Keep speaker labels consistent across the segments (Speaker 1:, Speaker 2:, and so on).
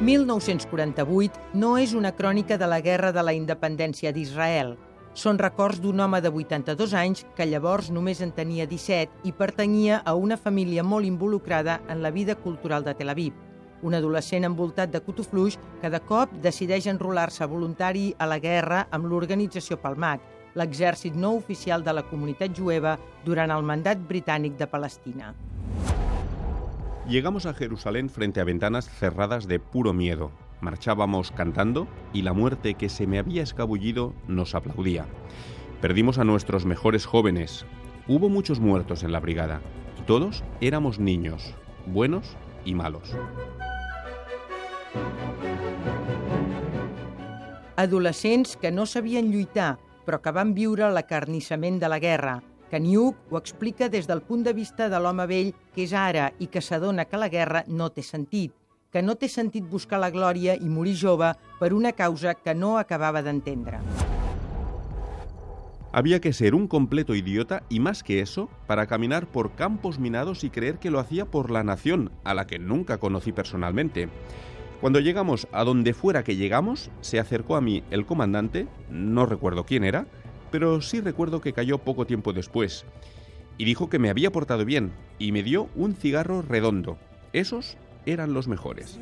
Speaker 1: 1948 no és una crònica de la Guerra de la Independència d'Israel. Són records d'un home de 82 anys que llavors només en tenia 17 i pertanyia a una família molt involucrada en la vida cultural de Tel Aviv. Un adolescent envoltat de cotofluix que de cop decideix enrolar-se voluntari a la guerra amb l'organització Palmac, l'exèrcit no oficial de la comunitat jueva durant el mandat britànic de Palestina.
Speaker 2: Llegamos a Jerusalén frente a ventanas cerradas de puro miedo. Marchábamos cantando y la muerte que se me había escabullido nos aplaudía. Perdimos a nuestros mejores jóvenes. Hubo muchos muertos en la brigada y todos éramos niños, buenos y malos.
Speaker 1: Adolescents que no sabien lluitar, però que van viure l'acarnissament de la guerra. Kaniuk ho explica des del punt de vista de l'home vell que és ara i que s'adona que la guerra no té sentit, que no té sentit buscar la glòria i morir jove per una causa que no acabava d'entendre.
Speaker 2: Había que ser un completo idiota y más que eso, para caminar por campos minados y creer que lo hacía por la nación, a la que nunca conocí personalmente. Cuando llegamos a donde fuera que llegamos, se acercó a mí el comandante, no recuerdo quién era, pero sí recuerdo que cayó poco tiempo después, y dijo que me había portado bien, y me dio un cigarro redondo. Esos eran los mejores.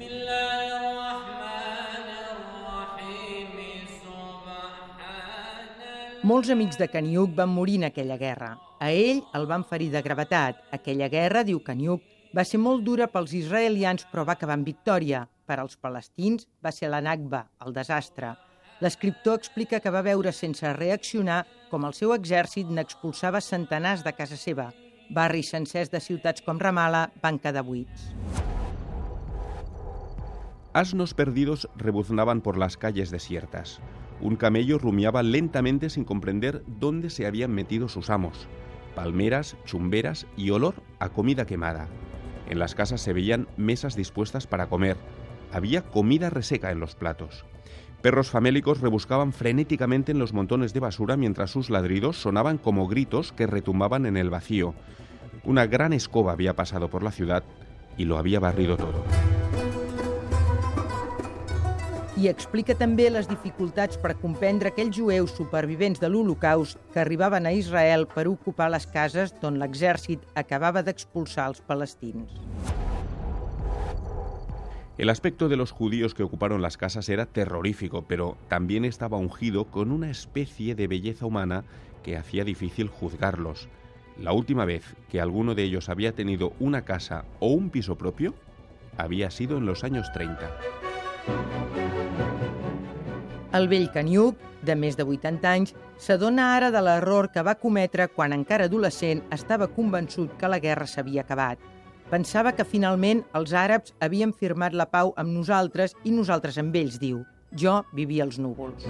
Speaker 1: Molts amics de Kaniuk van morir en aquella guerra. A ell el van ferir de gravetat. Aquella guerra, diu Kaniuk, va ser molt dura pels israelians però va acabar en victòria. Per als palestins va ser la Nakba, el desastre. L'escriptor explica que va veure sense reaccionar com el seu exèrcit n'expulsava centenars de casa seva. Barris sencers de ciutats com Ramallah van quedar buits.
Speaker 2: Asnos perdidos rebuznaban por las calles desiertas. Un camello rumiaba lentamente sin comprender dónde se habían metido sus amos. Palmeras, chumberas y olor a comida quemada. En las casas se veían mesas dispuestas para comer. Había comida reseca en los platos. Perros famélicos rebuscaban frenéticamente en los montones de basura mientras sus ladridos sonaban como gritos que retumbaban en el vacío. Una gran escoba había pasado por la ciudad y lo había barrido todo.
Speaker 1: I explica també les dificultats per comprendre aquells jueus supervivents de l'Holocaust que arribaven a Israel per ocupar les cases d'on l'exèrcit acabava d'expulsar els palestins.
Speaker 2: El aspecto de los judíos que ocuparon las casas era terrorífico, pero también estaba ungido con una especie de belleza humana que hacía difícil juzgarlos. La última vez que alguno de ellos había tenido una casa o un piso propio había sido en los años 30.
Speaker 1: El vell Kaniuk, de més de 80 anys, s'adona ara de l'error que va cometre quan encara adolescent estava convençut que la guerra s'havia acabat. Pensava que finalment els àrabs havien firmat la pau amb nosaltres i nosaltres amb ells, diu. Jo vivia als núvols.